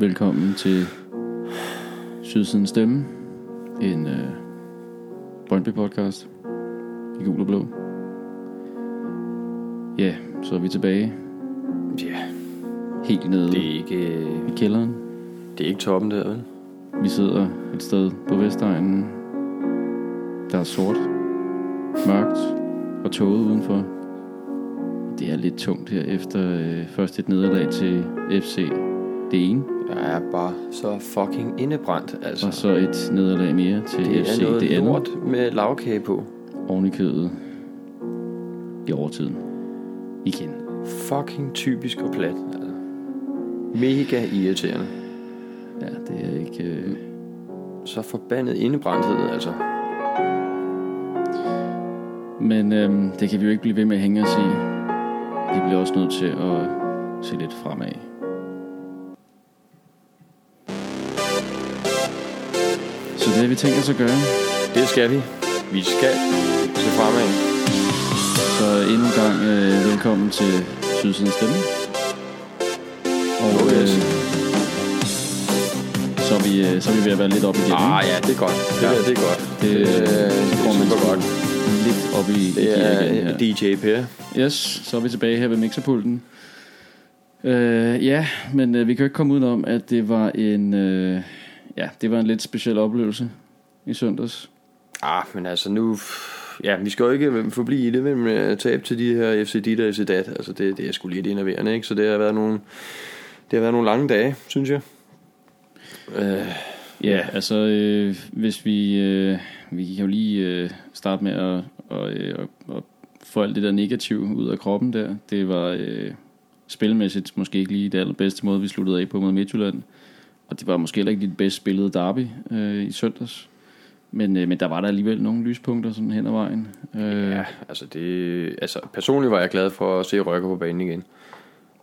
Velkommen til Sydsiden Stemme, en øh, Brøndby podcast i gul og blå. Ja, så er vi tilbage Ja, helt nede det er ikke, i kælderen. det er ikke toppen der, vel? Vi sidder et sted på Vestegnen. Der er sort, mørkt og tåget udenfor. Det er lidt tungt her efter øh, først et nederlag til FC det ene, Jeg er bare så fucking indebrændt, altså. og så et nederlag mere til det FC er noget det andet. lort med lavkage på. oven i kødet i overtiden. Igen. Fucking typisk og plat, altså. Mega irriterende. Ja, det er ikke... Øh... Så forbandet indebrændthed, altså. Men øhm, det kan vi jo ikke blive ved med at hænge os i. Vi bliver også nødt til at se lidt fremad. Det har vi tænkt os at gøre. Det skal vi. Vi skal se fremad. Så endnu en gang øh, velkommen til Sydsiden Stemme. Og øh, så, er vi, øh, så er vi ved at være lidt op igen. Ah, ja, det er godt. Det, Ja. der, det er godt. Det, det, det, er- er man super godt. lidt op i, Det gear igen er her. DJ Per. Yes, så er vi tilbage her ved mixerpulten. Øh, ja, men øh, vi kan jo ikke komme udenom, at det var en, øh, ja, det var en lidt speciel oplevelse i søndags. Ah, men altså nu... Ja, vi skal jo ikke forblive i det, men med tab til de her FC Dit og FC Dat. Altså det, det er sgu lidt enerverende, ikke? Så det har været nogle, det har været nogle lange dage, synes jeg. Øh, Ja, altså øh, hvis vi, øh, vi kan jo lige øh, starte med at, og, øh, at, at få alt det der negative ud af kroppen der. Det var øh, spilmæssigt måske ikke lige det allerbedste måde, vi sluttede af på mod Midtjylland. Og det var måske heller ikke det bedst spillede derby øh, i søndags. Men, øh, men der var der alligevel nogle lyspunkter sådan hen ad vejen. Øh, ja, altså det... Altså personligt var jeg glad for at se Røkker på banen igen.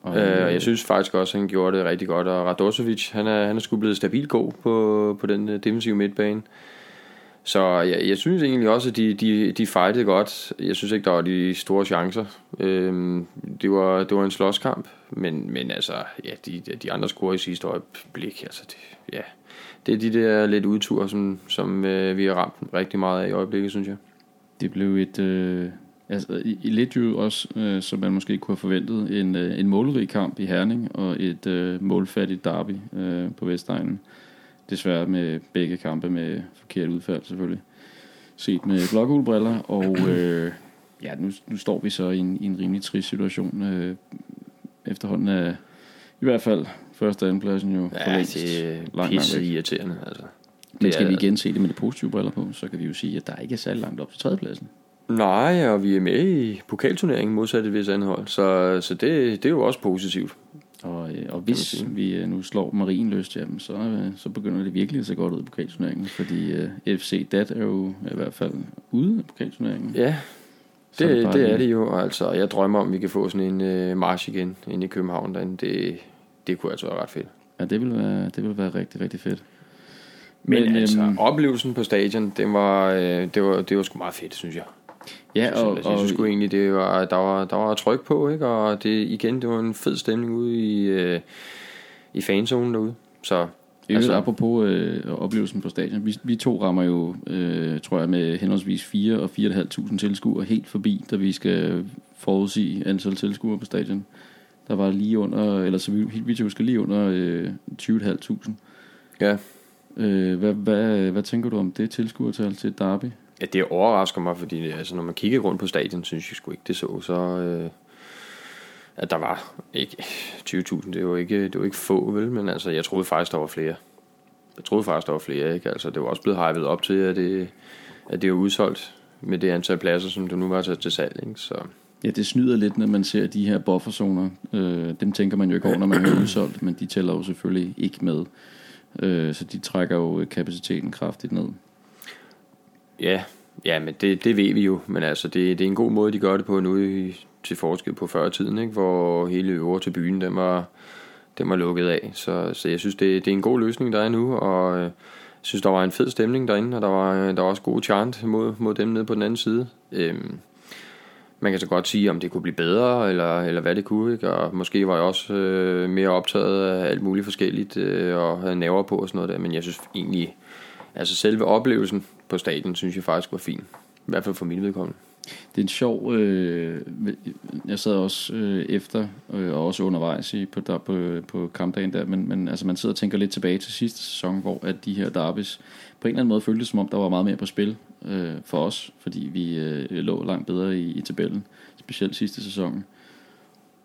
og, Øh, og jeg synes faktisk også, at han gjorde det rigtig godt. Og Radosevic, han er, han er sgu blevet stabilt god på, på den øh, defensive midtbane. Så jeg, jeg synes egentlig også, at de, de, de fightede godt. Jeg synes ikke, der var de store chancer. Øhm, det, var, det var en slåskamp. Men, men altså, ja, de, de andre scorer i sidste øjeblik. Altså det, ja, det er de der lidt udture, som, som øh, vi har ramt rigtig meget af i øjeblikket, synes jeg. Det blev et... Øh, altså, i, i lidt jo også, øh, som man måske kunne have forventet, en, øh, en målrig kamp i Herning og et øh, målfattigt derby øh, på Vestegnen. Desværre med begge kampe med forkert udfald selvfølgelig. Set med blågulbriller, og øh, ja, nu, nu står vi så i en, i en rimelig trist situation. Øh, efterhånden er i hvert fald første og andenpladsen jo for Ja, længst det er langt, langt pisse væk. irriterende. Altså. Men skal er- vi igen se det med de positive briller på, så kan vi jo sige, at der ikke er særlig langt op til tredjepladsen. Nej, og vi er med i pokalturneringen modsat et vis andet hold, så, så det, det er jo også positivt. Og, øh, og hvis vi øh, nu slår Marienløst, jamen, så, øh, så begynder det virkelig at se godt ud i pokalturneringen, fordi øh, FC Dat er jo i hvert fald ude af pokalturneringen. Ja, er det, bare det er det jo. Altså, jeg drømmer om, vi kan få sådan en øh, march igen inde i København. Derinde. Det, det kunne altså være ret fedt. Ja, det vil være, det vil være rigtig, rigtig fedt. Men, Men altså, øhm, oplevelsen på stadion, det var, øh, det, var, det var sgu meget fedt, synes jeg. Ja, og, altså, jeg synes egentlig, det var, der, var, der var tryk på, ikke? og det, igen, det var en fed stemning ude i, øh, i fanzonen derude. Så altså, apropos øh, oplevelsen på stadion, vi, vi to rammer jo, øh, tror jeg, med henholdsvis 4 og 4.500 tilskuere helt forbi, da vi skal forudsige antal tilskuere på stadion. Der var lige under, eller så vidt vi husker, lige under øh, 20.500. ja, Øh, hvad, hvad, hvad tænker du om det tilskuertal til derby? Ja, det overrasker mig, fordi altså, når man kigger rundt på stadion, synes jeg sgu ikke, det så så... Øh, at der var ikke 20.000, det var ikke, det var ikke få, vel? Men altså, jeg troede faktisk, der var flere. Jeg troede faktisk, der var flere, ikke? Altså, det var også blevet hypet op til, at det, at det er udsolgt med det antal pladser, som det nu var til, til salg, ikke? Så Ja, det snyder lidt, når man ser de her bufferzoner. Øh, dem tænker man jo ikke over, når man er udsolgt, men de tæller jo selvfølgelig ikke med. Øh, så de trækker jo kapaciteten kraftigt ned ja, ja men det, det ved vi jo. Men altså, det, det er en god måde, de gør det på nu i, til forskel på før tiden, ikke? Hvor hele øver til byen, den var, den var lukket af. Så, så jeg synes, det, det er en god løsning, der er nu, og øh, Jeg synes, der var en fed stemning derinde, og der var, øh, der var også gode chant mod, mod dem nede på den anden side. Øhm, man kan så godt sige, om det kunne blive bedre, eller, eller hvad det kunne, ikke? og måske var jeg også øh, mere optaget af alt muligt forskelligt, øh, og havde naver på og sådan noget der, men jeg synes egentlig, altså selve oplevelsen på stadion, synes jeg faktisk var fin, i hvert fald for min vedkommende. Det er en sjov, øh, jeg sad også øh, efter, øh, og også undervejs i, på, der, på, på kampdagen der, men, men altså man sidder og tænker lidt tilbage til sidste sæson, hvor at de her derbys på en eller anden måde føltes som om, der var meget mere på spil øh, for os, fordi vi øh, lå langt bedre i, i tabellen, specielt sidste sæson.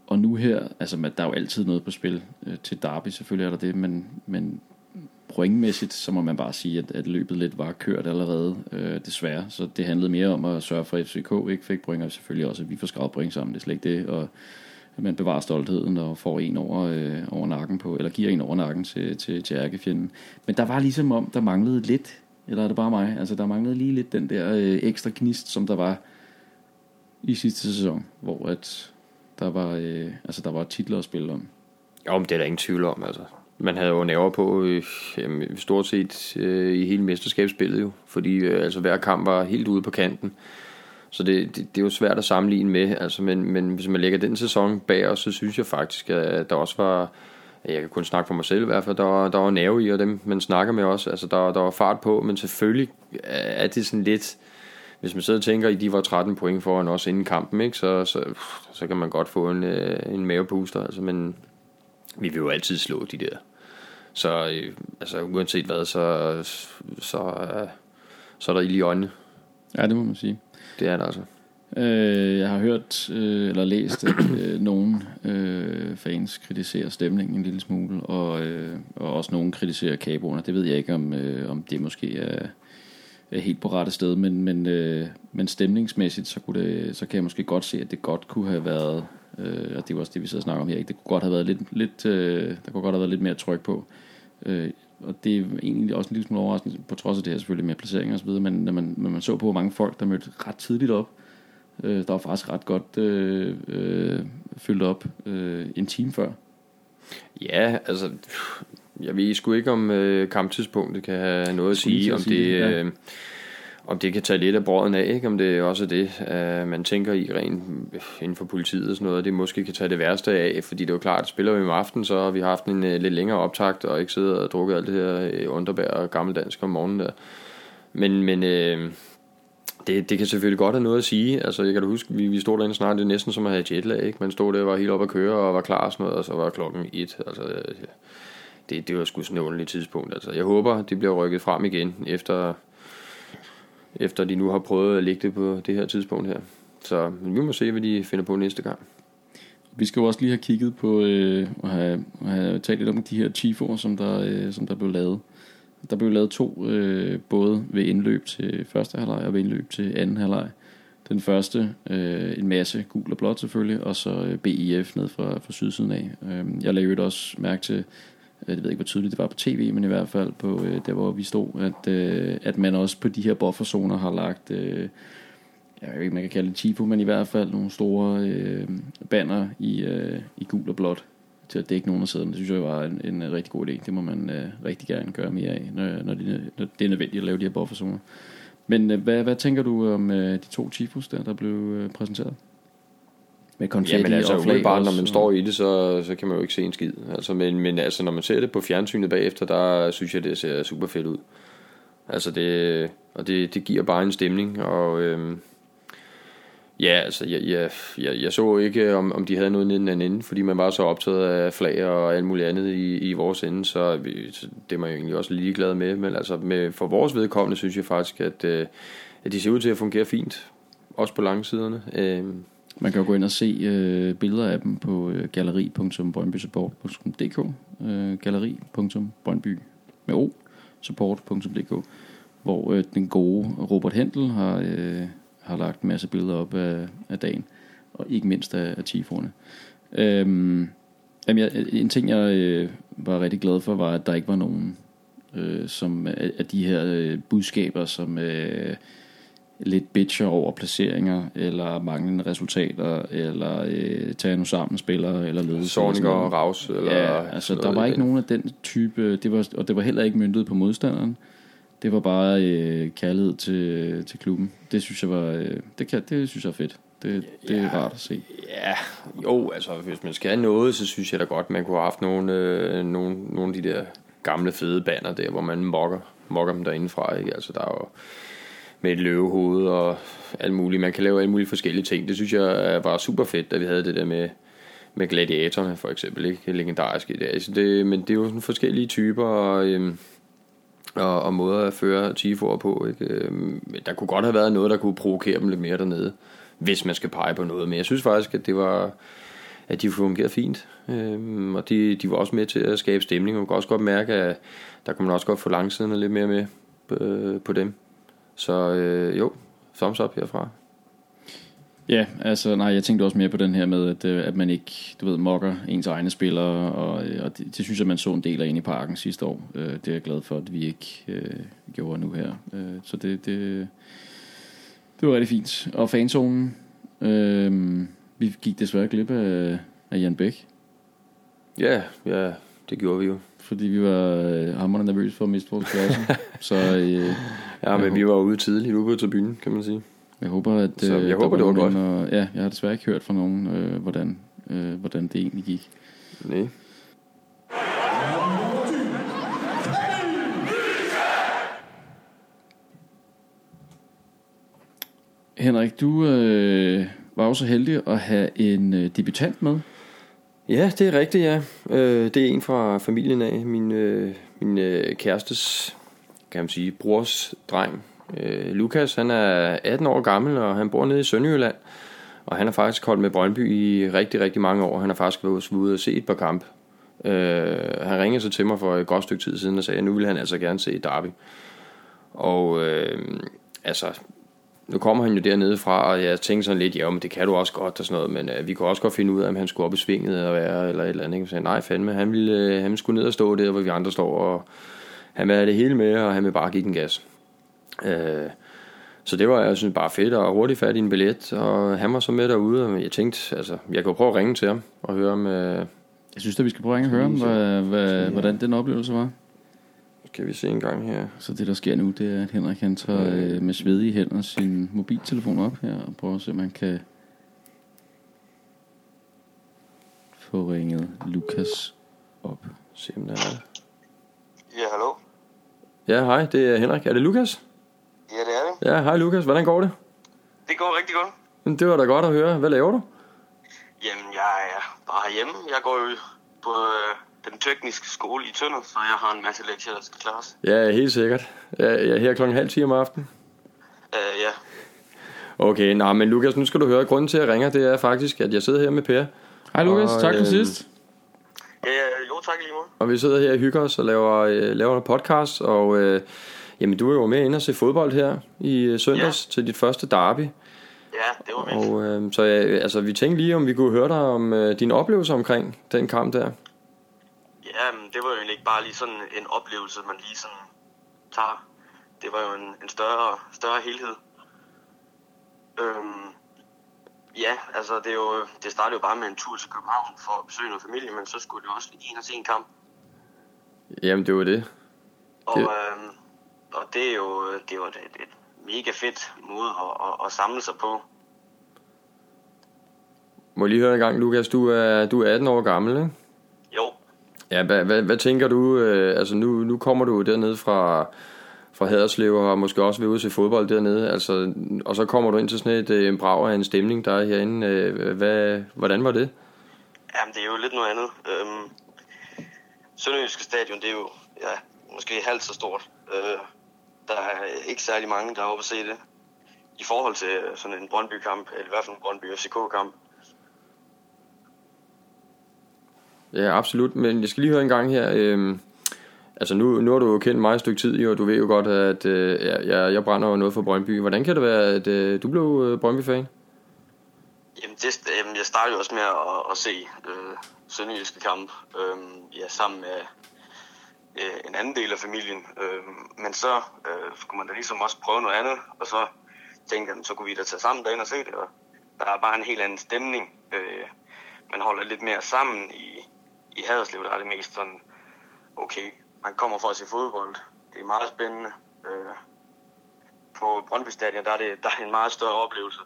Og nu her, altså der er jo altid noget på spil øh, til derby, selvfølgelig er der det, men, men pointmæssigt, så må man bare sige, at, at løbet lidt var kørt allerede, øh, desværre. Så det handlede mere om at sørge for, at FCK ikke fik point, og selvfølgelig også, at vi får skrevet point sammen. Det er slet ikke det, og at man bevarer stoltheden og får en over, øh, over nakken på, eller giver en over nakken til, til, til ærkefjenden. Men der var ligesom om, der manglede lidt, eller er det bare mig? Altså, der manglede lige lidt den der øh, ekstra knist, som der var i sidste sæson, hvor at der var, øh, altså, der var titler at spille om. Jo, men det er der ingen tvivl om, altså man havde jo nerver på øh, jamen, stort set øh, i hele mesterskabsspillet jo, fordi øh, altså hver kamp var helt ude på kanten. Så det, det, det er jo svært at sammenligne med, altså, men, men hvis man lægger den sæson bag os, så synes jeg faktisk, at der også var, jeg kan kun snakke for mig selv i hvert fald, der var, der var nerve i, og dem man snakker med også, altså der, der var fart på, men selvfølgelig er det sådan lidt, hvis man sidder og tænker, at de var 13 point foran os inden kampen, ikke, så, så, så kan man godt få en, øh, en mavepuster, altså, men vi vil jo altid slå de der så øh, altså, uanset hvad, så, så, øh, så er der ild i øjnene. Ja, det må man sige. Det er der altså. Øh, jeg har hørt øh, eller læst, at øh, nogle øh, fans kritiserer stemningen en lille smule, og, øh, og også nogle kritiserer kaboerne. Det ved jeg ikke, om, øh, om det måske er, er Øh, helt på rette sted, men, men, øh, men stemningsmæssigt, så, kunne det, så kan jeg måske godt se, at det godt kunne have været, øh, og det var også det, vi sidder og snakker om her, ikke? det kunne godt have været lidt, lidt øh, der kunne godt have været lidt mere tryk på. Øh, og det er egentlig også en lille smule overraskende, på trods af det her selvfølgelig med placeringer osv., men når man, når man så på, hvor mange folk, der mødte ret tidligt op, øh, der var faktisk ret godt øh, øh, fyldt op øh, en time før. Ja, altså, jeg ved sgu ikke, om øh, kamptidspunktet kan have noget at sige, om det... Sige, ja. øh, om det kan tage lidt af brøden af, ikke? om det er også det, uh, man tænker i rent inden for politiet og sådan noget, det måske kan tage det værste af, fordi det er jo klart, at spiller vi om aftenen, så har vi haft en uh, lidt længere optakt, og ikke siddet og drukket alt det her uh, underbær og gammeldansk om morgenen der. Men, men uh, det, det kan selvfølgelig godt have noget at sige. Altså, jeg kan da huske, vi, vi stod derinde snart, det er næsten som at have jetlag, ikke? Man stod der og var helt op at køre og var klar og sådan noget, og så var klokken et. Altså, det, det var sgu sådan et underligt tidspunkt. Altså, jeg håber, det bliver rykket frem igen efter efter de nu har prøvet at lægge det på det her tidspunkt her. Så vi må se, hvad de finder på næste gang. Vi skal jo også lige have kigget på øh, og have, have talt lidt om de her chifoer, som der, øh, som der blev lavet. Der blev lavet to, øh, både ved indløb til første halvleg og ved indløb til anden halvleg. Den første, øh, en masse gul og blåt selvfølgelig, og så øh, BIF ned fra, fra sydsiden af. Øh, jeg lavede også mærke til, Øh, jeg ved ikke, hvor tydeligt det var på tv, men i hvert fald på øh, der, hvor vi stod, at, øh, at man også på de her bufferzoner har lagt, øh, jeg ved ikke, man kan kalde det tifo, men i hvert fald nogle store øh, banner i, øh, i gul og blåt til at dække nogle af sæderne. Det synes jeg var en, en rigtig god idé. Det må man øh, rigtig gerne gøre mere af, når, når, det, når det er nødvendigt at lave de her bufferzoner. Men øh, hvad, hvad tænker du om øh, de to tifos der, der blev øh, præsenteret? Med konfetti ja, men altså, og flag bare, når man står i det, så, så kan man jo ikke se en skid. Altså, men, men altså, når man ser det på fjernsynet bagefter, der synes jeg, det ser super fedt ud. Altså det, og det, det giver bare en stemning, og øhm, ja, altså, jeg, jeg, jeg, jeg så ikke, om, om de havde noget neden den ende, fordi man var så optaget af flag og alt muligt andet i, i vores ende, så, vi, så det var jeg egentlig også ligeglad med, men altså med, for vores vedkommende synes jeg faktisk, at, øh, at de ser ud til at fungere fint, også på langsiderne. Øh, man kan jo gå ind og se øh, billeder af dem på øh, galleri.brøndbysupport.dk øh, galleri.brøndby med o support.dk hvor øh, den gode Robert Hendel har, øh, har lagt en masse billeder op af, af dagen, og ikke mindst af, af tiforerne. Øhm, jamen, jeg, en ting, jeg øh, var rigtig glad for, var, at der ikke var nogen øh, som, af, af de her øh, budskaber, som... Øh, lidt bitcher over placeringer, eller manglende resultater, eller øh, tage nu sammen spillere, eller ledelse. Sorninger og Raus. Eller ja, altså der var ikke nogen af den type, det var, og det var heller ikke myndet på modstanderen. Det var bare øh, kærlighed til, til klubben. Det synes jeg var, øh, det, kan, det synes jeg er fedt. Det, det ja, er rart at se. Ja, jo, altså hvis man skal have noget, så synes jeg da godt, man kunne have haft nogle, øh, nogle, nogle af de der gamle fede baner der, hvor man mokker, mokker dem derindefra. Ikke? Altså der er jo med et løvehoved og alt muligt. Man kan lave alle mulige forskellige ting. Det synes jeg var super fedt, da vi havde det der med, med gladiatorerne for eksempel. Ikke? Legendarisk i det, Så det, men det er jo sådan forskellige typer og, øhm, og, og måder at føre tifoer på. Ikke? Øhm, der kunne godt have været noget, der kunne provokere dem lidt mere dernede, hvis man skal pege på noget. Men jeg synes faktisk, at det var at de fungerede fint. Øhm, og de, de var også med til at skabe stemning. Man kan også godt mærke, at der kunne man også godt få langsiden lidt mere med på, øh, på dem. Så øh, jo, thumbs up herfra. Ja, altså nej, jeg tænkte også mere på den her med, at, øh, at man ikke, du ved, mokker ens egne spillere, og, øh, og det, det synes jeg, man så en del af ind i parken sidste år. Det er jeg glad for, at vi ikke øh, gjorde nu her. Så det, det, det var rigtig fint. Og fanzonen, øh, vi gik desværre glip af, af Jan Bæk. Ja, ja, det gjorde vi jo. Fordi vi var øh, hammerende nervøse for at miste vores klasse. så, øh, ja, men vi var ude tidligt, ude på tribunen, kan man sige. Jeg håber, at så jeg øh, håber, det var godt. Og, ja, jeg har desværre ikke hørt fra nogen, øh, hvordan, øh, hvordan det egentlig gik. Nej. Henrik, du øh, var også så heldig at have en øh, debutant med. Ja, det er rigtigt, ja. Øh, det er en fra familien af. Min, øh, min øh, kærestes, kan man sige, brors dreng. Øh, Lukas, han er 18 år gammel, og han bor nede i Sønderjylland. Og han har faktisk holdt med Brøndby i rigtig, rigtig mange år. Han har faktisk været ude og se et par kampe. Øh, han ringede så til mig for et godt stykke tid siden og sagde, at nu vil han altså gerne se Derby. Og øh, altså, nu kommer han jo dernede fra, og jeg tænkte sådan lidt, ja, men det kan du også godt og sådan noget, men øh, vi kunne også godt finde ud af, om han skulle op i svinget og være, eller et eller andet. Ikke? Så sagde, nej fandme, han ville, øh, han skulle ned og stå der, hvor vi andre står, og han vil have det hele med, og han vil bare give den gas. Øh, så det var, jeg synes, bare fedt og hurtigt fat i en billet, og han var så med derude, og jeg tænkte, altså, jeg kunne prøve at ringe til ham og høre om... Øh, jeg synes at vi skal prøve at ringe og høre om, hvad, hvad, hvordan den oplevelse var. Skal vi se en gang her. Så det der sker nu, det er, at Henrik han tager øh, med svedige hænder sin mobiltelefon op her, og prøver at se, om man kan få ringet Lukas op. Se om der er. Ja, hallo? Ja, hej, det er Henrik. Er det Lukas? Ja, det er det. Ja, hej Lukas. Hvordan går det? Det går rigtig godt. Men det var da godt at høre. Hvad laver du? Jamen, jeg er bare hjemme. Jeg går jo på øh, den tekniske skole i Tønder, så jeg har en masse lektier, der skal klares. Ja, helt sikkert. Jeg er her klokken halv 10 om aftenen. Uh, ja. Okay, nej, men Lukas, nu skal du høre, grunden til at jeg ringer, det er faktisk, at jeg sidder her med Per. Hej Lukas, og, tak for øh, sidst. Ja, tak lige måde. Og vi sidder her og hygger os og laver, øh, laver en podcast, og øh, jamen, du er jo med ind og se fodbold her i øh, søndags ja. til dit første derby. Ja, det var vildt. Og øh, så øh, altså, vi tænkte lige, om vi kunne høre dig om øh, din oplevelse omkring den kamp der. Ja, men det var jo egentlig ikke bare lige sådan en oplevelse, man lige sådan tager. Det var jo en, en større, større helhed. Øhm, ja, altså det, er jo, det startede jo bare med en tur til København for at besøge noget familie, men så skulle det også lige ind og se en kamp. Jamen, det var det. Og, det... Øhm, og det er jo, det var et, et mega fedt måde at, at, at samle sig på. Må jeg lige høre en gang, Lukas, du er, du er 18 år gammel, ikke? Ja, hvad, hvad, hvad tænker du? Øh, altså nu, nu kommer du dernede fra, fra Haderslev og måske også vil ud til fodbold dernede. Altså, og så kommer du ind til sådan et øh, en brag af en stemning, der er herinde. Øh, hvad, hvordan var det? Jamen, det er jo lidt noget andet. Øhm, Sønderjyske stadion, det er jo ja, måske halvt så stort. Øh, der er ikke særlig mange, der er oppe at se det. I forhold til sådan en Brøndby-kamp, eller i hvert fald en Brøndby-FCK-kamp. Ja, absolut. Men jeg skal lige høre en gang her. Øh, altså nu, nu har du jo kendt mig et stykke tid, og du ved jo godt, at øh, jeg, jeg brænder jo noget for Brøndby. Hvordan kan det være, at øh, du blev øh, Brøndby-fan? Jamen, det, jamen, jeg startede jo også med at, at se øh, Sønderjyske kamp øh, ja, sammen med øh, en anden del af familien. Øh, men så øh, skulle man da ligesom også prøve noget andet, og så tænkte jeg, så kunne vi da tage sammen derinde og se det. Og der er bare en helt anden stemning. Øh, man holder lidt mere sammen i, i Haderslev, der er det mest sådan, okay, man kommer for at se fodbold. Det er meget spændende. Øh, på Brøndby Stadion, der er, det, der er en meget større oplevelse.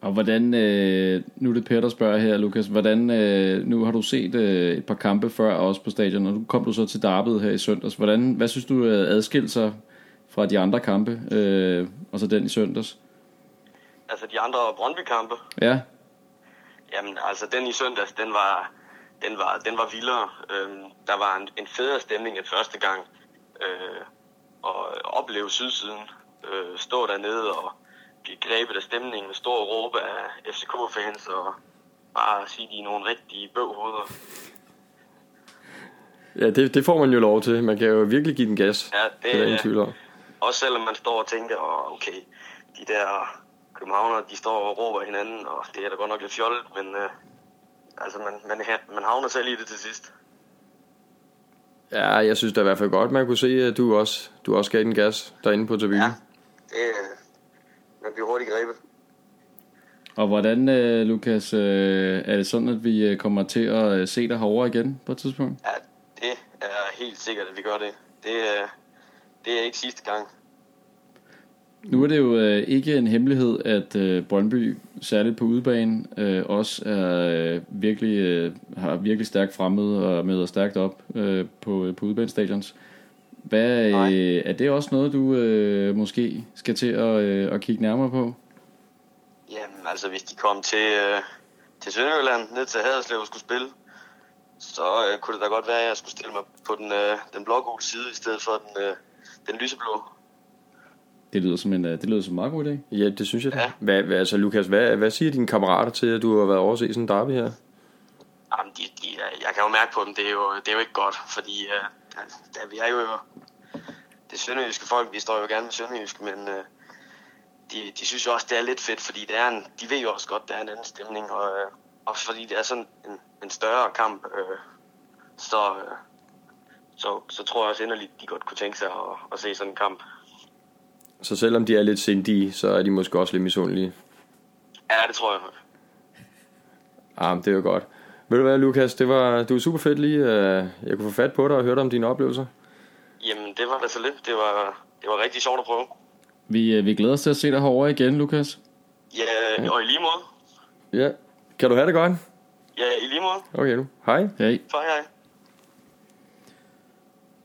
Og hvordan, øh, nu er det Per, der spørger her, Lukas, hvordan, øh, nu har du set øh, et par kampe før også på stadion, og nu kom du så til Darbyet her i søndags. Hvordan, hvad synes du øh, adskilt sig fra de andre kampe, øh, og så den i søndags? Altså de andre Brøndby-kampe? Ja. Jamen, altså den i søndags, den var, den var, den var vildere. Øhm, der var en, en federe stemning end første gang. Øh, og opleve sydsiden, øh, stå dernede og blive grebet af stemningen med stor råb af FCK-fans og bare sige, de er nogle rigtige bøvhoveder. Ja, det, det får man jo lov til. Man kan jo virkelig give den gas. Ja, det, det er ingen tvivl om. Også selvom man står og tænker, oh, okay, de der københavner, de står og råber hinanden, og det er da godt nok lidt fjollet, men øh, altså, man, man, man havner selv i det til sidst. Ja, jeg synes da i hvert fald godt, man kunne se, at du også, du også gav den gas derinde på tribunen. Ja, det, man bliver hurtigt grebet. Og hvordan, øh, Lukas, øh, er det sådan, at vi øh, kommer til at øh, se dig herovre igen på et tidspunkt? Ja, det er helt sikkert, at vi gør det. Det, øh, det er ikke sidste gang. Nu er det jo øh, ikke en hemmelighed, at øh, Brøndby, særligt på udebane, øh, også er øh, virkelig, øh, har virkelig stærkt fremmed og møder stærkt op øh, på, på udebanestadions. Hvad, øh, er det også noget, du øh, måske skal til at, øh, at kigge nærmere på? Jamen, altså hvis de kom til, øh, til Sønderjylland, ned til Haderslev og skulle spille, så øh, kunne det da godt være, at jeg skulle stille mig på den, øh, den blågule side, i stedet for den, øh, den lyseblå. Det lyder som en, øh, det lyder som en meget god idé. Ja, det synes jeg. Ja. Hvad, hvad, altså, Lukas, hvad, hvad siger dine kammerater til, at du har været over at se sådan en derby her? Jamen, de, de, jeg kan jo mærke på dem, det er jo, det er jo ikke godt, fordi øh, da, vi er jo det sønderjyske folk, vi står jo gerne med sønderjysk, men øh, de, de synes jo også, det er lidt fedt, fordi det er en, de ved jo også godt, der er en anden stemning, og, øh, og fordi det er sådan en, en større kamp, øh, så, øh, så, så tror jeg også inderligt, de godt kunne tænke sig at, at se sådan en kamp. Så selvom de er lidt sindige, så er de måske også lidt misundelige? Ja, det tror jeg. Ah, det er jo godt. Ved du hvad, Lukas, det var, det var super fedt lige, uh, jeg kunne få fat på dig og høre om dine oplevelser. Jamen, det var da så lidt. Det var, det var rigtig sjovt at prøve. Vi, øh, vi glæder os til at se dig herovre igen, Lukas. Ja, og i lige måde. Ja. Kan du have det godt? Ja, i lige måde. Okay nu. Hej. Hej. Hej, hej.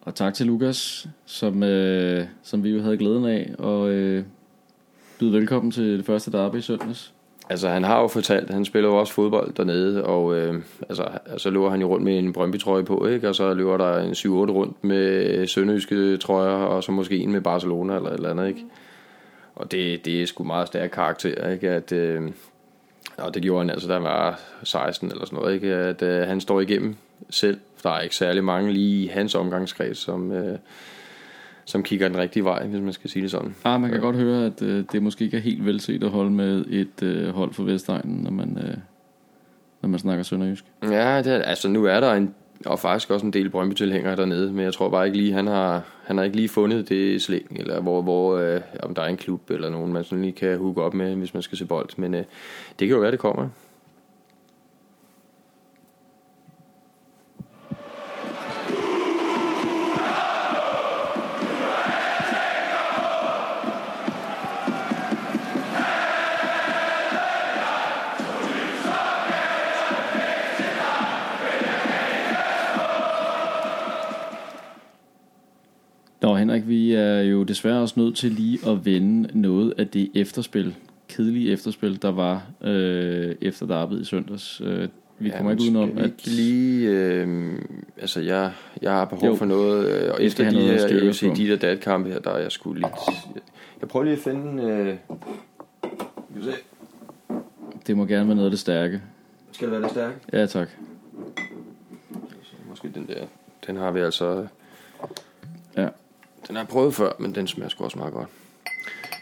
Og tak til Lukas, som, øh, som vi jo havde glæden af, og øh, byde velkommen til det første derby i søndags. Altså han har jo fortalt, han spiller jo også fodbold dernede, og øh, altså, altså løber han jo rundt med en Brøndby-trøje på, ikke? og så løber der en 7-8 rundt med sønderjyske trøjer, og så måske en med Barcelona eller et eller andet. Ikke? Og det, det er sgu meget stærk karakter, ikke? At, øh, og det gjorde han altså, da han var 16 eller sådan noget, ikke? at øh, han står igennem selv. Der er ikke særlig mange lige i hans omgangskreds, som, øh, som kigger den rigtige vej, hvis man skal sige det sådan. Ah, man kan ja. godt høre, at øh, det måske ikke er helt velset at holde med et øh, hold for Vestegnen, når man, øh, når man snakker sønderjysk. Ja, det er, altså nu er der en, og faktisk også en del Brøndby-tilhængere dernede, men jeg tror bare ikke lige, han har, han har ikke lige fundet det slæng, eller hvor, hvor øh, om der er en klub eller nogen, man sådan lige kan hugge op med, hvis man skal se bold. Men øh, det kan jo være, det kommer. Henrik, vi er jo desværre også nødt til lige at vende noget af det efterspil, kedelige efterspil, der var øh, efter derbyet i søndags. Øh, vi Ja, kommer ikke udenom, at... ikke lige... Øh, altså, jeg, jeg har behov Jo. for noget, øh, og efter de her AFC på. de der datkampe her, der er jeg sgu lidt... Jeg prøver lige at finde... Øh, vi se. Det må gerne være noget af det stærke. Skal det være lidt stærkt? Ja, tak. Måske den der. Den har vi altså... Ja. Den har jeg prøvet før, men den smager sgu også meget godt.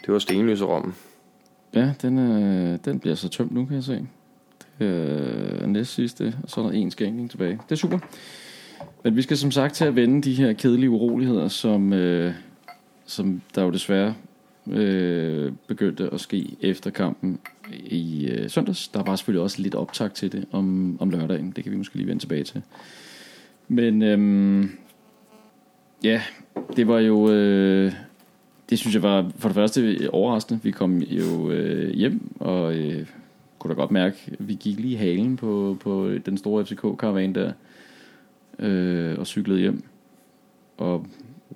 Det var stenløse rommen. Ja, den, øh, den bliver så tømt nu, kan jeg se. Det øh, er næst sidste, og så er der en skænkning tilbage. Det er super. Men vi skal som sagt til at vende de her kedelige uroligheder, som, øh, som der jo desværre øh, begyndte at ske efter kampen i øh, søndags. Der var selvfølgelig også lidt optag til det om, om lørdagen. Det kan vi måske lige vende tilbage til. Men øhm, ja, det var jo... Øh, det synes jeg var for det første overraskende. Vi kom jo øh, hjem, og øh, kunne da godt mærke, at vi gik lige halen på, på den store FCK-karavan der, øh, og cyklede hjem. Og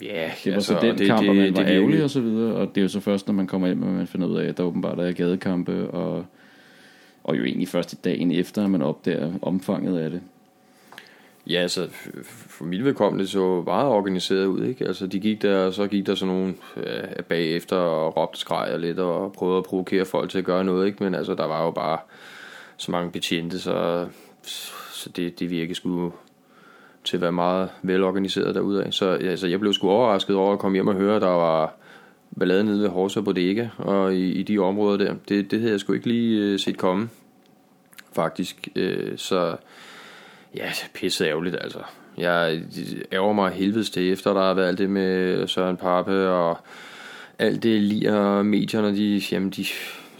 Ja, det var altså, så den det, kamp, det, og man det, var det ærgerlig og så videre, og det er jo så først, når man kommer hjem, at man finder ud af, at der åbenbart er gadekampe, og, og jo egentlig først i dagen efter, at man opdager omfanget af det. Ja, altså for mit vedkommende så meget organiseret ud, ikke? Altså de gik der, og så gik der sådan nogle øh, bagefter og råbte skrejer lidt og prøvede at provokere folk til at gøre noget, ikke? Men altså der var jo bare så mange betjente, så, så det, det virkede sgu til at være meget velorganiseret derudad. Så altså, jeg blev sgu overrasket over at komme hjem og høre, at der var ballade nede ved Horsa Bodega og i, i de områder der. Det, det havde jeg sgu ikke lige øh, set komme, faktisk. Øh, så Ja, pisse ærgerligt altså. Jeg ærger mig helvedes til, efter der har været alt det med Søren Pape og alt det lige medierne, de, jamen de,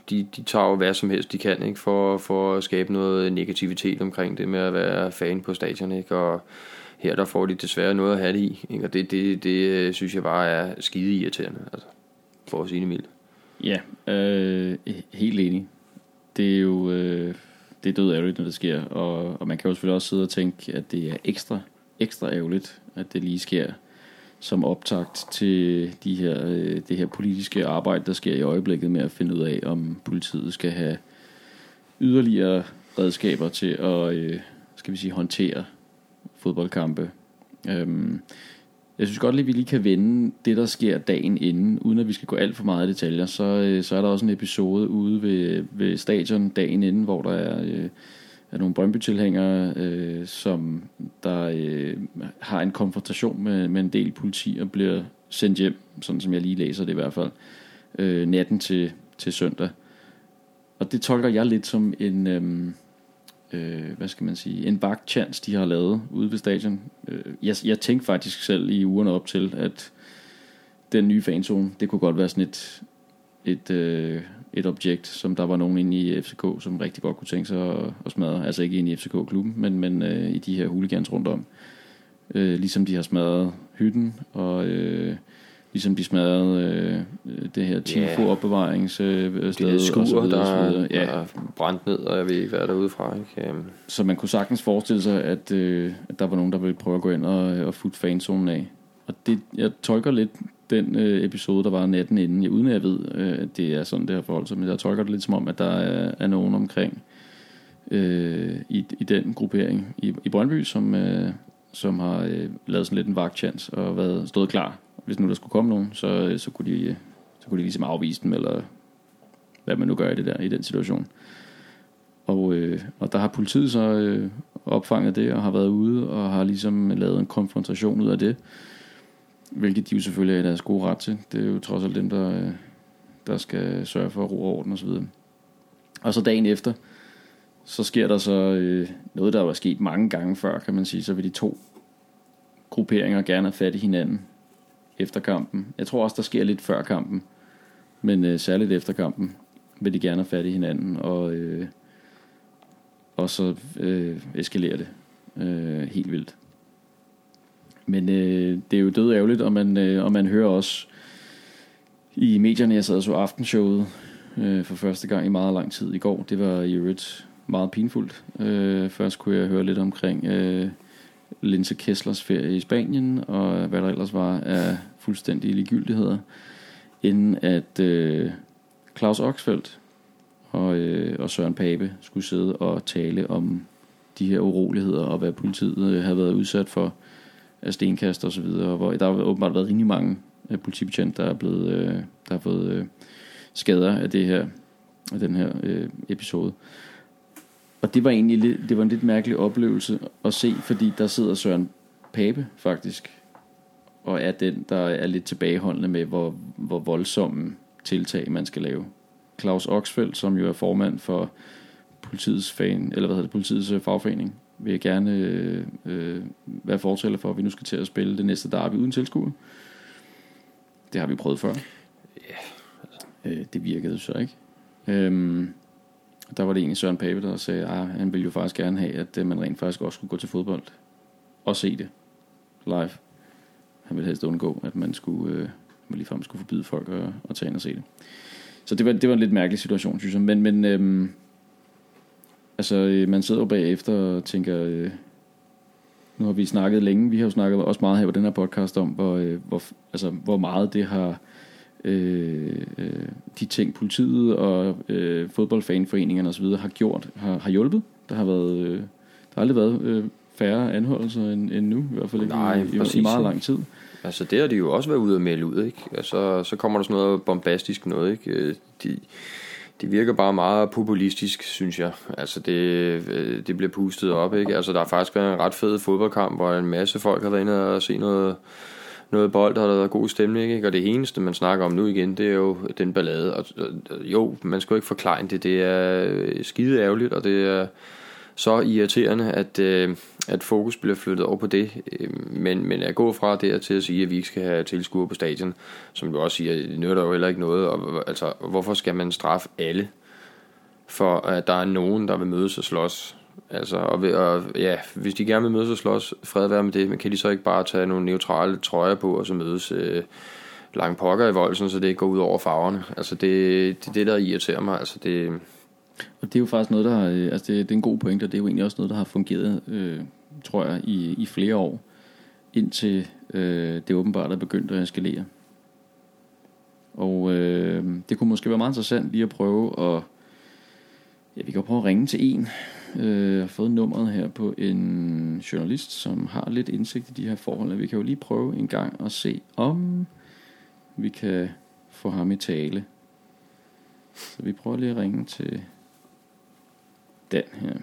de, de tager jo hvad som helst de kan, ikke, for, for at skabe noget negativitet omkring det med at være fan på stadion, ikke, og her der får de desværre noget at have det i, ikke, og det, det, det øh, synes jeg bare er skide irriterende, altså, for at sige det mildt. Ja, øh, helt enig. Det er jo øh, det er død ærgerligt, når det sker, og, og man kan jo selvfølgelig også sidde og tænke, at det er ekstra, ekstra ærgerligt, at det lige sker som optakt til de her, øh, det her politiske arbejde, der sker i øjeblikket med at finde ud af, om politiet skal have yderligere redskaber til at, øh, skal vi sige, håndtere fodboldkampe. Øhm, jeg synes godt lige, vi lige kan vende det, der sker dagen inden, uden at vi skal gå alt for meget i detaljer. Så, øh, så er der også en episode ude ved, ved stadion dagen inden, hvor der er, øh, er nogle Brøndby-tilhængere, øh, som der øh, har en konfrontation med, med en del politi og bliver sendt hjem, sådan som jeg lige læser det i hvert fald, øh, natten til, til søndag. Og det tolker jeg lidt som en... Øh, øh, hvad skal man sige, en bagchance, de har lavet ude ved stadion. Øh, jeg, jeg tænkte faktisk selv i ugerne op til, at den nye fanzone, det kunne godt være sådan et, et, øh, et objekt, som der var nogen inde i FCK, som rigtig godt kunne tænke sig at, at smadre. Altså ikke inde i FCK-klubben, men, men øh, i de her hooligans rundt om. Øh, ligesom de har smadret hytten, og øh, ligesom de smadrede øh, det her Tifo-opbevaringssted. Øh, Det er skuer, videre, der, videre. ja. er brændt ned, og jeg ved ikke, hvad der er udefra. Ikke? Øhm, Så man kunne sagtens forestille sig, at, øh, at der var nogen, der ville prøve at gå ind og, og futte fanzonen af. Og det, jeg tolker lidt den øh, episode, der var natten inden, jeg, uden at jeg ved, øh, at det er sådan, det her forhold sig, men jeg tolker det lidt som om, at der er, er nogen omkring øh, i, i den gruppering i, i Brøndby, som, øh, som har øh, lavet sådan lidt en vagtchance og været stået klar. Hvis nu der skulle komme nogen, så, øh, så, kunne de, øh, så kunne de ligesom afvise dem, eller hvad man nu gør i det der, i den situation. Og, øh, og der har politiet så øh, opfanget det og har været ude og har ligesom lavet en konfrontation ud af det. Hvilket de jo selvfølgelig er i deres gode ret til. Det er jo trods alt dem, der, øh, der skal sørge for ro og orden osv. Og, og så dagen efter, så sker der så øh, noget, der var sket mange gange før, kan man sige. Så vil de to grupperinger gerne have fat i hinanden efter kampen. Jeg tror også, der sker lidt før kampen, men øh, særligt efter kampen vil de gerne have fat i hinanden, og, øh, og så øh, eskalerer det øh, helt vildt. Men øh, det er jo død ærgerligt, og man, øh, og man hører også i medierne, jeg sad og så aftenshowet øh, for første gang i meget lang tid i går. Det var i øvrigt meget pinfuldt. Øh, først kunne jeg høre lidt omkring øh, Linse Kesslers ferie i Spanien, og hvad der ellers var af fuldstændige ligegyldigheder, inden at øh, Claus Oxfeldt og, øh, og Søren Pape skulle sidde og tale om de her uroligheder, og hvad politiet øh, havde været udsat for af stenkast og så videre, hvor der har åbenbart været rimelig mange øh, politibetjente, der er blevet, øh, der har fået øh, skader af det her, af den her øh, episode. Og det var egentlig det var en lidt mærkelig oplevelse at se, fordi der sidder Søren Pape faktisk, og er den, der er lidt tilbageholdende med, hvor, hvor voldsomme tiltag man skal lave. Claus Oxfeldt, som jo er formand for politiets, fan, eller hvad hedder det, politiets øh, fagforening, vil jeg gerne øh, øh, være fortæller for, at vi nu skal til at spille det næste derby uden tilskuer. Det har vi prøvet før. Ja, Øh, det virkede så ikke. Øhm, der var det egentlig Søren Pape, der sagde, at han ville jo faktisk gerne have, at øh, man rent faktisk også skulle gå til fodbold og se det live. Han ville helst undgå, at man skulle, øh, man ligefrem skulle forbyde folk at, at tage ind og se det. Så det var, det var en lidt mærkelig situation, synes jeg. Men, men øhm, altså, øh, man sidder jo bagefter og tænker, øh, nu har vi snakket længe, vi har jo snakket også meget her på den her podcast om, hvor, øh, hvor, altså, hvor meget det har, øh, øh, de ting politiet og øh, fodboldfanforeningerne osv. har gjort, har, har hjulpet. Der har været, øh, der har aldrig været øh, færre anholdelser end, end nu, i hvert fald ikke Nej, i, i, meget lang tid. Altså det har de jo også været ude at melde ud, ikke? Altså, så kommer der sådan noget bombastisk noget, ikke? Øh, De, det virker bare meget populistisk, synes jeg. Altså det, øh, det bliver pustet op, ikke? Altså der har faktisk været en ret fed fodboldkamp, hvor en masse folk har været inde og se noget, noget bold, og der har været god stemning, ikke? Og det eneste, man snakker om nu igen, det er jo den ballade. Og, og jo, man skal jo ikke forklare det. Det er øh, skide ærgerligt, og det er så irriterende, at, øh, at fokus bliver flyttet over på det. Øh, men, men at gå fra det til at sige, at vi ikke skal have tilskuere på stadion, som du også siger, det nytter jo heller ikke noget. Og, altså, hvorfor skal man straffe alle, for at der er nogen, der vil mødes og slås? Altså, og, og ja, hvis de gerne vil mødes og slås, fred være med det, men kan de så ikke bare tage nogle neutrale trøjer på, og så mødes øh, langt pokker i voldsen, så det ikke går ud over farverne? Altså, det, det er det, der irriterer mig. Altså, det, Og det er jo faktisk noget, der har, altså det, det er en god point, og det er jo egentlig også noget, der har fungeret, øh, tror jeg, i, i flere år, indtil øh, det åbenbart er begyndt at eskalere. Og øh, det kunne måske være meget interessant lige at prøve at, ja, vi kan prøve at ringe til en. Øh, jeg har fået nummeret her på en journalist, som har lidt indsigt i de her forhold. Vi kan jo lige prøve en gang at se, om vi kan få ham i tale. Så vi prøver lige at ringe til den her.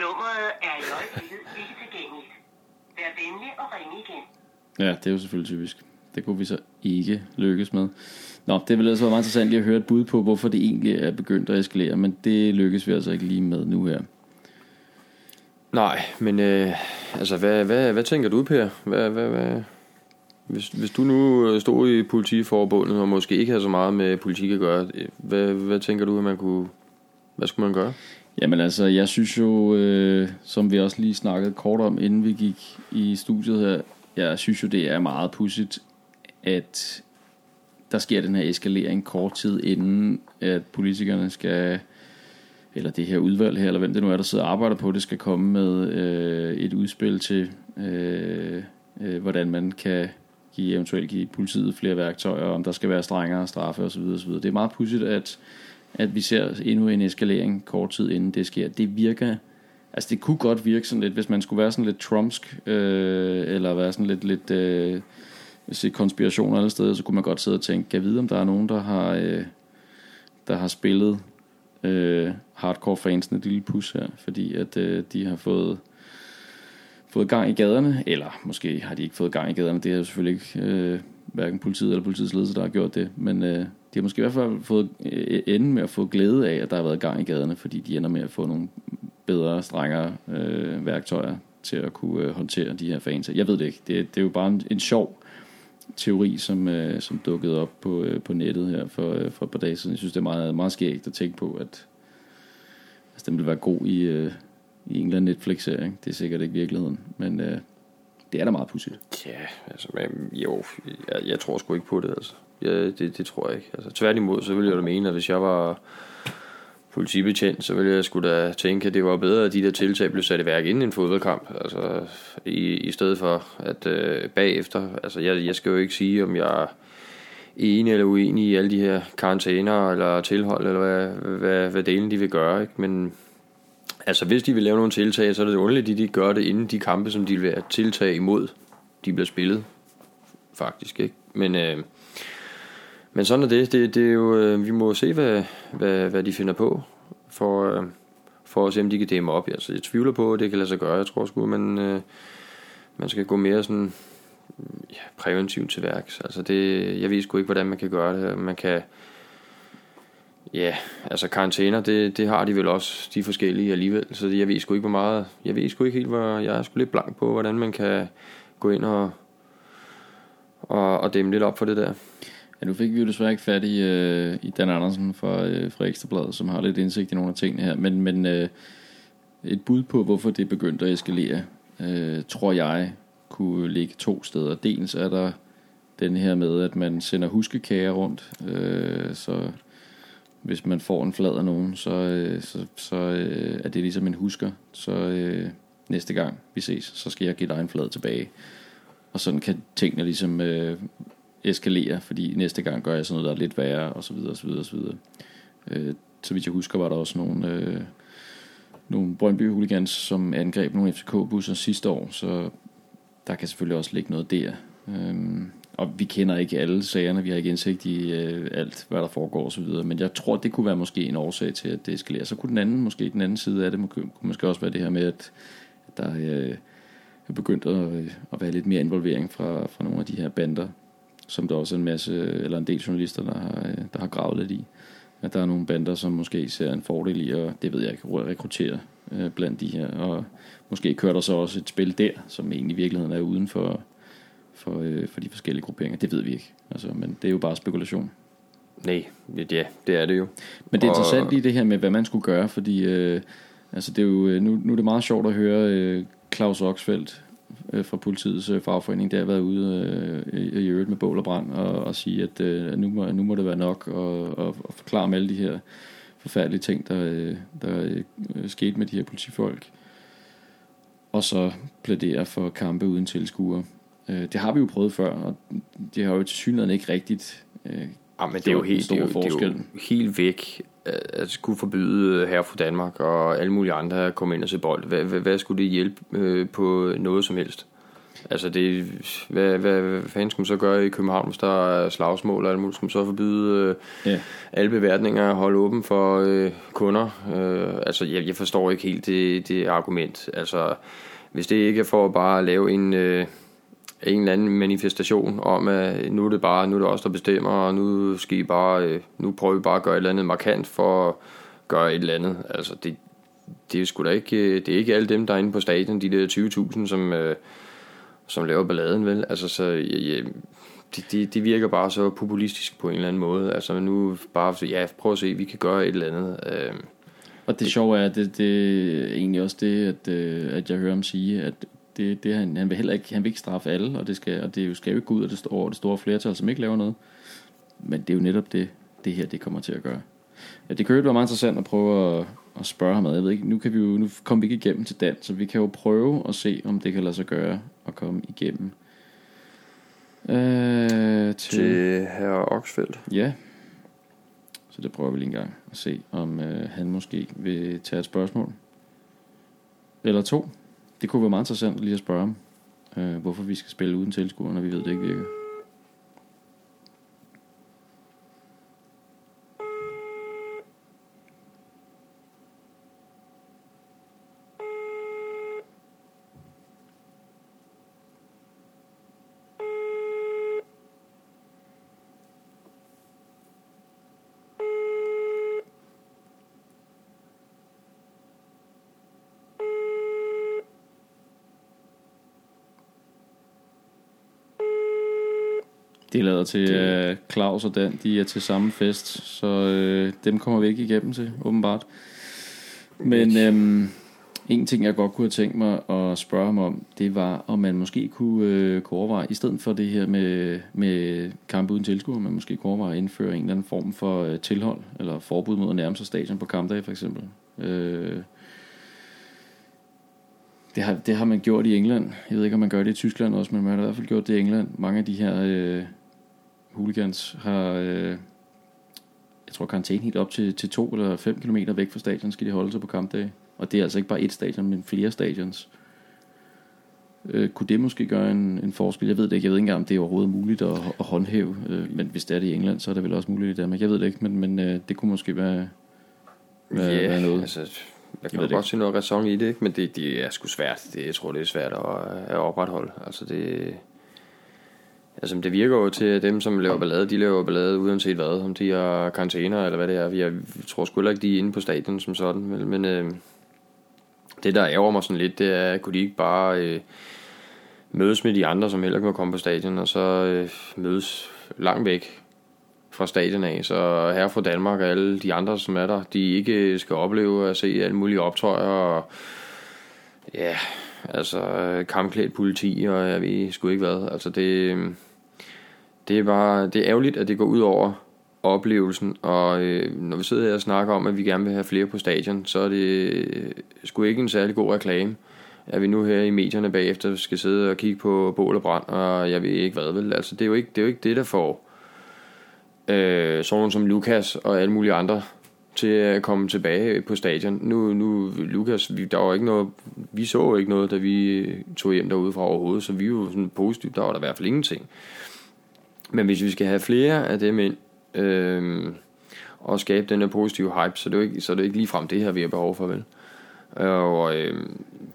Nummeret er i øjeblikket ikke tilgængeligt. Vær venlig og ring igen. Ja, det er jo selvfølgelig typisk. Det kunne vi så ikke lykkes med. Nå, det ville altså være meget interessant lige at høre et bud på, hvorfor det egentlig er begyndt at eskalere, men det lykkes vi altså ikke lige med nu her. Nej, men øh, altså, hvad, hvad, hvad tænker du, Per? Hvad, hvad, hvad? Hvis, hvis du nu øh, stod i politiforbundet og måske ikke har så meget med politik at gøre, øh, hvad, hvad tænker du, at man kunne... Hvad skulle man gøre? Jamen altså, jeg synes jo, øh, som vi også lige snakkede kort om, inden vi gik i studiet her, jeg synes jo, det er meget pudsigt, at der sker den her eskalering kort tid inden, at politikerne skal, eller det her udvalg her, eller hvem det nu er, der sidder og arbejder på det, skal komme med øh, et udspil til, øh, øh, hvordan man kan give, eventuelt give politiet flere værktøjer, om der skal være strengere straffe osv. osv. Det er meget pudsigt, at at vi ser endnu en eskalering kort tid inden det sker. Det virker, altså det kunne godt virke sådan lidt, hvis man skulle være sådan lidt trumpsk, øh, eller være sådan lidt, lidt øh, se konspirationer alle steder, så kunne man godt sidde og tænke, kan jeg vide, om der er nogen, der har, øh, der har spillet øh, hardcore fansen et lille pus her, fordi at øh, de har fået fået gang i gaderne, eller måske har de ikke fået gang i gaderne, det er jo selvfølgelig ikke øh, hverken politiet eller politiets ledelse, der har gjort det, men øh, de har måske i hvert fald fået øh, enden med at få glæde af, at der har været gang i gaderne, fordi de ender med at få nogle bedre, strengere øh, værktøjer til at kunne øh, håndtere de her fans. Jeg ved det ikke. Det, det er jo bare en, en sjov teori, som, øh, som dukkede op på, øh, på nettet her for, øh, for et par dage siden. Jeg synes, det er meget, meget skægt at tænke på, at altså, den vil være god i, øh, i en eller anden Netflix-serie. Det er sikkert ikke virkeligheden, men øh, det er da meget pudsigt. Ja, altså, men, jo, jeg, jeg tror sgu ikke på det, altså. Ja, det, det tror jeg ikke. Altså, tværtimod, så ville jeg da mene, at hvis jeg var politibetjent, så ville jeg skulle da tænke, at det var bedre, at de der tiltag blev sat i værk inden en fodboldkamp. Altså, i, i stedet for, at øh, bagefter, altså, jeg, jeg skal jo ikke sige, om jeg er enig eller uenig i alle de her karantæner eller tilhold, eller hvad, hvad, hvad delen de vil gøre, ikke? Men altså, hvis de vil lave nogle tiltag, så er det underligt, at de gør det inden de kampe, som de vil have tiltag imod, de bliver spillet, faktisk, ikke? Men, øh, men sådan er det. det, det er jo, øh, vi må se, hvad, hvad, hvad de finder på, for, øh, for at se, om de kan dæmme op. Altså, jeg tvivler på, at det kan lade sig gøre. Jeg tror sgu, man, øh, man skal gå mere sådan ja, præventivt til værks. Altså det, jeg ved sgu ikke, hvordan man kan gøre det. Man kan, Ja, altså karantæner, det, det har de vel også, de forskellige alligevel, så jeg ved sgu ikke, hvor meget, jeg ved sgu ikke helt, hvor, jeg er sgu lidt blank på, hvordan man kan gå ind og, og, og dæmme lidt op for det der. Ja, nu fik vi jo desværre ikke fat i, øh, i Dan Andersen fra, øh, fra Ekstrabladet, som har lidt indsigt i nogle af tingene her, men, men øh, et bud på, hvorfor det begyndte at eskalere, øh, tror jeg, kunne ligge to steder. Dels er der den her med, at man sender huskekager rundt, øh, så hvis man får en flad af nogen, så, øh, så, så øh, er det ligesom en husker. Så øh, næste gang vi ses, så skal jeg give dig en flad tilbage. Og sådan kan tingene ligesom øh, eskalere, fordi næste gang gør jeg sådan noget, der er lidt værre, og så videre, og så videre, og så videre. Øh, så vidt jeg husker, var der også nogle, øh, nogle Brøndby hooligans, som angreb nogle FCK-busser sidste år, så der kan selvfølgelig også ligge noget der. Øh, og vi kender ikke alle sagerne, vi har ikke indsigt i øh, alt, hvad der foregår osv., men jeg tror, det kunne være måske en årsag til, at det eskalerer. Så kunne den anden, måske den anden side af det, kunne måske også være det her med, at der øh, er begyndt at, øh, at være lidt mere involvering fra, fra nogle af de her bander, som der også er en masse, eller en del journalister, der har, øh, der har gravet lidt i. At der er nogle bander, som måske ser en fordel i, og det ved jeg ikke, at rekruttere øh, blandt de her. Og måske kører der så også et spil der, som egentlig i virkeligheden er uden for, for, øh, for de forskellige grupperinger. Det ved vi ikke. Altså, men det er jo bare spekulation. Nej, ja, det er det jo. Men det er interessant i det her med, hvad man skulle gøre, fordi øh, altså det er jo, nu, nu er det meget sjovt at høre øh, Claus Oxfeldt øh, fra politiets øh, fagforening, der har været ude øh, i, i øvrigt med bål og brand, og, og sige, at øh, nu, må, nu må det være nok, og, og, og forklare om alle de her forfærdelige ting, der, øh, der øh, skete med de her politifolk. Og så plædere for kampe uden tilskuere. Øh, det har vi jo prøvet før, og det har jo til synligheden ikke rigtigt øh, Ja, men det er jo helt, det er jo, det er jo helt væk at skulle forbyde her fra Danmark og alle mulige andre at komme ind og se bold. Hvad, hvad, hvad skulle det hjælpe øh, på noget som helst? Altså, det, hvad, hvad, hvad fanden skulle man så gøre i København, hvis der er slagsmål eller alt muligt? Skulle man så forbyde øh, ja. alle beværtninger at holde åben for øh, kunder? Øh, altså, jeg, jeg forstår ikke helt det, det argument. Altså, hvis det ikke er for at bare lave en... Øh, en eller anden manifestation om, at nu er det bare, nu er det os, der bestemmer, og nu skal I bare, øh, nu prøver vi bare at gøre et eller andet markant for at gøre et eller andet. Altså, det, det er sgu da ikke, øh, det er ikke alle dem, der er inde på stadion, de der 20.000, som, øh, som laver balladen, vel? Altså, så, ja, det, det, det virker bare så populistisk på en eller anden måde. Altså, nu bare, ja, prøv at se, vi kan gøre et eller andet. Øh, og det sjove er, det, det er egentlig også det, at, at jeg hører ham sige, at det, det han, han vil heller ikke, han vil ikke straffe alle, og det skal, og det skal jo ikke gå ud af det store, det store flertal, som ikke laver noget. Men det er jo netop det, det her det kommer til at gøre. Ja, det kan jo være meget interessant at prøve at, at spørge ham ad. Jeg ved ikke, nu, kan vi jo, nu kommer vi ikke igennem til Dan, så vi kan jo prøve at se, om det kan lade sig gøre at komme igennem. Øh, til, til herre Oxfeldt. Ja. Så det prøver vi lige en gang at se, om øh, han måske vil tage et spørgsmål. Eller to. Det kunne være meget interessant lige at spørge om, øh, hvorfor vi skal spille uden tilskuer, når vi ved, det ikke virker. De lader til det... uh, Claus og Dan, de er til samme fest, så uh, dem kommer vi ikke igennem til, åbenbart. Men um, en ting, jeg godt kunne have tænkt mig at spørge ham om, det var, om man måske kunne, uh, kunne overveje, i stedet for det her med, med kampe uden tilskuer, man måske kunne overveje at indføre en eller anden form for uh, tilhold, eller forbud mod at nærme sig stadion på kampdage for eksempel. Uh, det har, det har man gjort i England. Jeg ved ikke, om man gør det i Tyskland også, men man har i hvert fald gjort det i England. Mange af de her øh, hooligans har, øh, jeg tror, karantæne helt op til, til to eller fem kilometer væk fra stadion, skal de holde sig på kampdag. Og det er altså ikke bare et stadion, men flere stadions. Øh, kunne det måske gøre en, en forskel? Jeg ved det ikke. Jeg ved ikke engang, om det er overhovedet muligt at, at håndhæve. Øh, men hvis det er det i England, så er det vel også muligt i Danmark. Jeg ved det ikke, men, men øh, det kunne måske være, være, yeah, være noget. Altså, jeg kan jeg godt se noget ræson i det, ikke? men det, det er sgu svært. Det, jeg tror, det er svært at, at opretholde. Altså det, Altså, det virker jo til, at dem, som laver ballade, de laver ballade uanset hvad. Om de har karantæner eller hvad det er. Jeg tror sgu heller ikke, de er inde på stadion som sådan. Men, men øh, det, der ærger mig sådan lidt, det er, kunne de ikke bare øh, mødes med de andre, som heller ikke må komme på stadion, og så øh, mødes langt væk fra stadion af. Så her fra Danmark og alle de andre, som er der, de ikke skal opleve at se alle mulige optøjer og ja, altså øh, kampklædt politi, og jeg ved sgu ikke hvad. Altså det, øh, det er bare, det er ærgerligt, at det går ud over oplevelsen, og øh, når vi sidder her og snakker om, at vi gerne vil have flere på stadion, så er det øh, sgu ikke en særlig god reklame, at vi nu her i medierne bagefter skal sidde og kigge på bål og brand, og jeg ved ikke hvad, vel? Altså det er jo ikke det, er jo ikke det der får øh, sådan nogen som Lukas og alle mulige andre til at komme tilbage på stadion. Nu, nu Lukas, vi, der var ikke noget, vi så ikke noget, da vi tog hjem derude fra overhovedet, så vi var jo sådan positivt, der var der i hvert fald ingenting. Men hvis vi skal have flere af dem ind, øh, og skabe den her positive hype, så det er jo ikke, så det er ikke ligefrem det her, vi har behov for, vel? Og øh,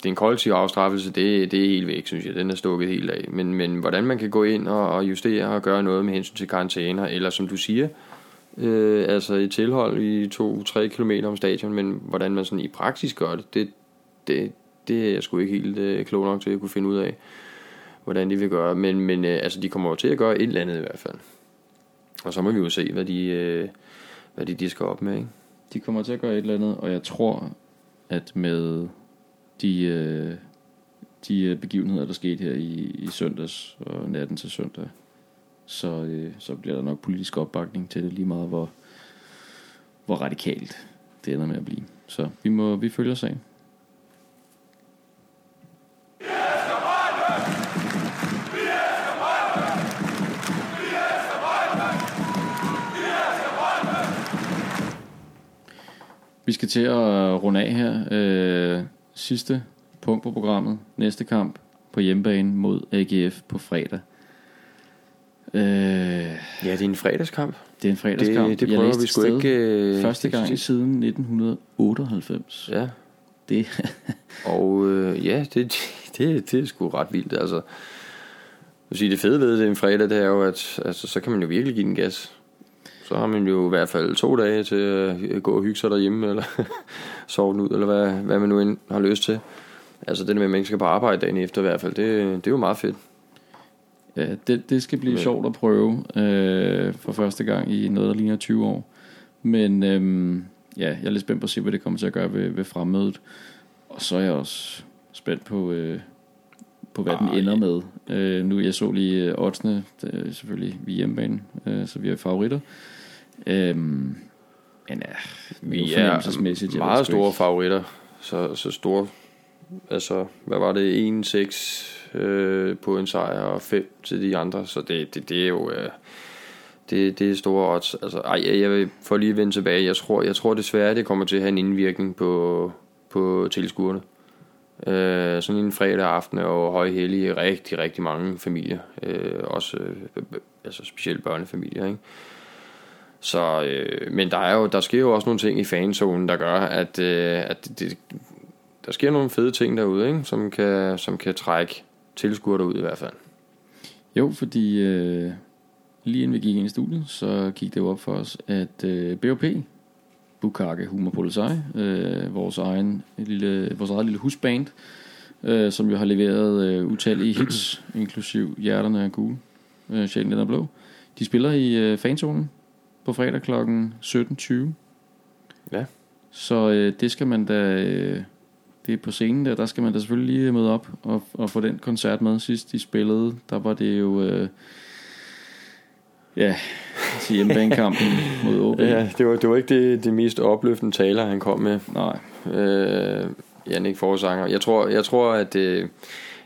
det kollektive afstraffelse, det, det er helt væk, synes jeg. Den er stukket helt af. Men, men hvordan man kan gå ind og, og justere og gøre noget med hensyn til karantæner, eller som du siger, øh, øh, altså i tilhold i 2-3 km om stadion, men hvordan man sådan i praksis gør det, det, det, det er jeg sgu ikke helt øh, klog nok til at kunne finde ud af, hvordan de vil gøre. Men, men øh, altså, de kommer jo til at gøre et eller andet i hvert fald. Og så må vi jo se, hvad de, øh, hvad de disker op med, ikke? De kommer til at gøre et eller andet, og jeg tror, at med de, øh, de øh, begivenheder, der skete her i, i søndags og natten til søndag, så, øh, så bliver der nok politisk opbakning til det lige meget, hvor, hvor radikalt det ender med at blive. Så vi må vi følger sagen. Vi skal til at runde af her. Øh, sidste punkt på programmet. Næste kamp på hjemmebane mod AGF på fredag. Øh, Ja, det er en fredagskamp. det er en fredagskamp. Det, det Jeg prøver læste vi sgu ikke... Øh, Første gang siden 1998. Ja, Det, og øh, ja, det, det, det er sgu ret vildt. Altså, jeg vil sige, det fede ved det en fredag, det er jo, at altså, så kan man jo virkelig give den gas. Så har man jo i hvert fald to dage til at gå og hygge sig derhjemme, eller sove den ud, eller hvad, hvad man nu end har lyst til. Altså det der med, at man ikke skal på arbejde dagen efter i hvert fald, det, det er jo meget fedt. Det, det skal blive sjovt at prøve øh, for første gang i noget, der ligner 20 år. Men øhm, ja, jeg er lidt spændt på at se, hvad det kommer til at gøre ved, ved fremmødet. Og så er jeg også spændt på, øh, på hvad den Ah, ender med. Øh, nu jeg så lige øh, oddsene, det er selvfølgelig vi hjemmebane, øh, så vi er favoritter. Øhm, men ja, Vi er meget store favoritter. Så, så store, altså, hvad var det, 1-6 øh, på en sejr og 5 til de andre. Så det, det, det er jo, øh, det, det er store odds. Altså, ej, jeg, jeg vil for lige at vende tilbage. Jeg tror, jeg tror desværre, det kommer til at have en indvirkning på, på tilskuerne. Øh, sådan en fredag aften er jo rigtig, rigtig mange familier. Øh, også øh, altså specielt børnefamilier, ikke? Så, øh, men der er jo, der sker jo også nogle ting i fanzonen, der gør, at, øh, at det, det, der sker nogle fede ting derude, ikke? Som, kan, som kan trække tilskuere ud i hvert fald. Jo, fordi øh, lige inden vi gik ind i studiet, så gik det jo op for os, at øh, BOP, Bukake Humor Polisai, øh, vores, egen lille, vores eget lille husband, øh, som jo har leveret øh, utallige hits, inklusiv Hjerterne er gule, øh, Sjælen er blå. De spiller i øh, fanzonen på fredag kl. 17.20. Ja. Så øh, det skal man da... Øh, det er på scenen der, der skal man da selvfølgelig lige møde op og, og få den koncert med. Sidst de spillede, der var det jo... Øh, ja, til hjemmebanekampen mod OB. Ja, det var, det var ikke det, det mest opløftende taler, han kom med. Nej, Øh, Jannik Forsanger. Jeg tror, jeg tror at øh,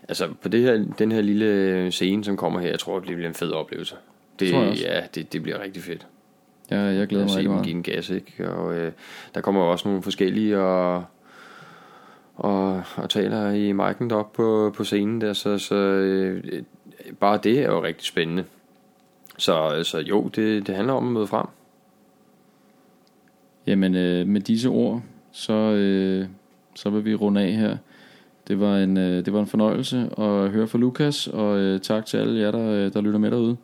altså på det her, den her lille scene, som kommer her, jeg tror, det bliver en fed oplevelse. Det, ja, det, det bliver rigtig fedt. jeg, jeg glæder at mig se rigtig dem meget. give en gas, ikke? Og øh, der kommer også nogle forskellige og, og, og taler i mic'en deroppe på, på scenen der, så, så øh, bare det er jo rigtig spændende. Så, så jo, det, det handler om at møde frem. Jamen øh, med disse ord, så, øh, så vil vi runde af her. Det var en, øh, det var en fornøjelse at høre fra Lukas, og øh, tak til alle jer, der, øh, der lytter med derude.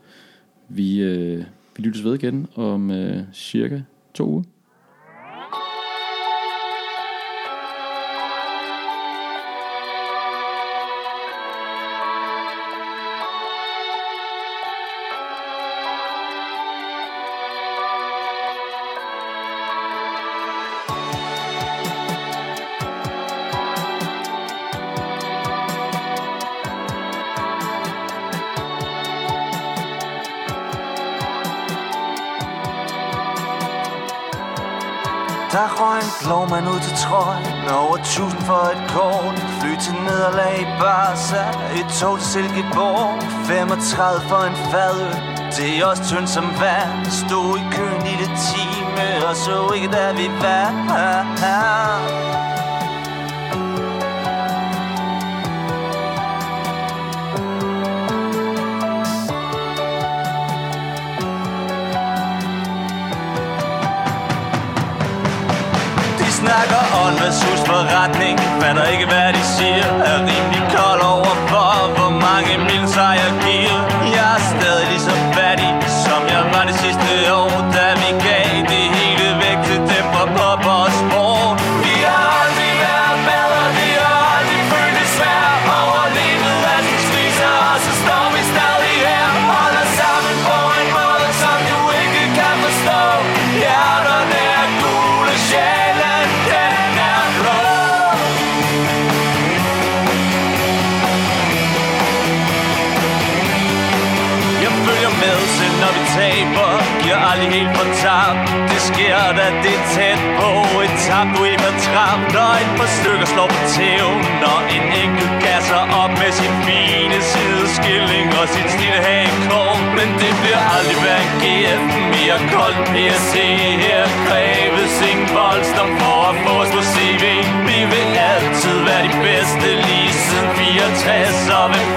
Vi, øh, vi lyttes ved igen om øh, cirka to uger. trøjen Over tusind for et kort. Fly til nederlag i Barca Et tog til Silkeborg. 35 for en fadøl Det er også tynd som vand. Stod i køen i det time Og så ikke der vi var retningen Fatter ikke hvad de siger. Er rimelig kold over for Hvor mange mil sig jeg giver. Jeg er stadig lørdag, det er tæt på Et tabt rim trap, når et par stykker slår på tæv Når en enkelt gasser op med sin fine sideskilling Og sit snille hagekår. Men det bliver aldrig hver en GF mere kold PSC Her kræves ingen voldsom for at få os på CV Vi vil altid være de bedste lige siden 64 Og hvem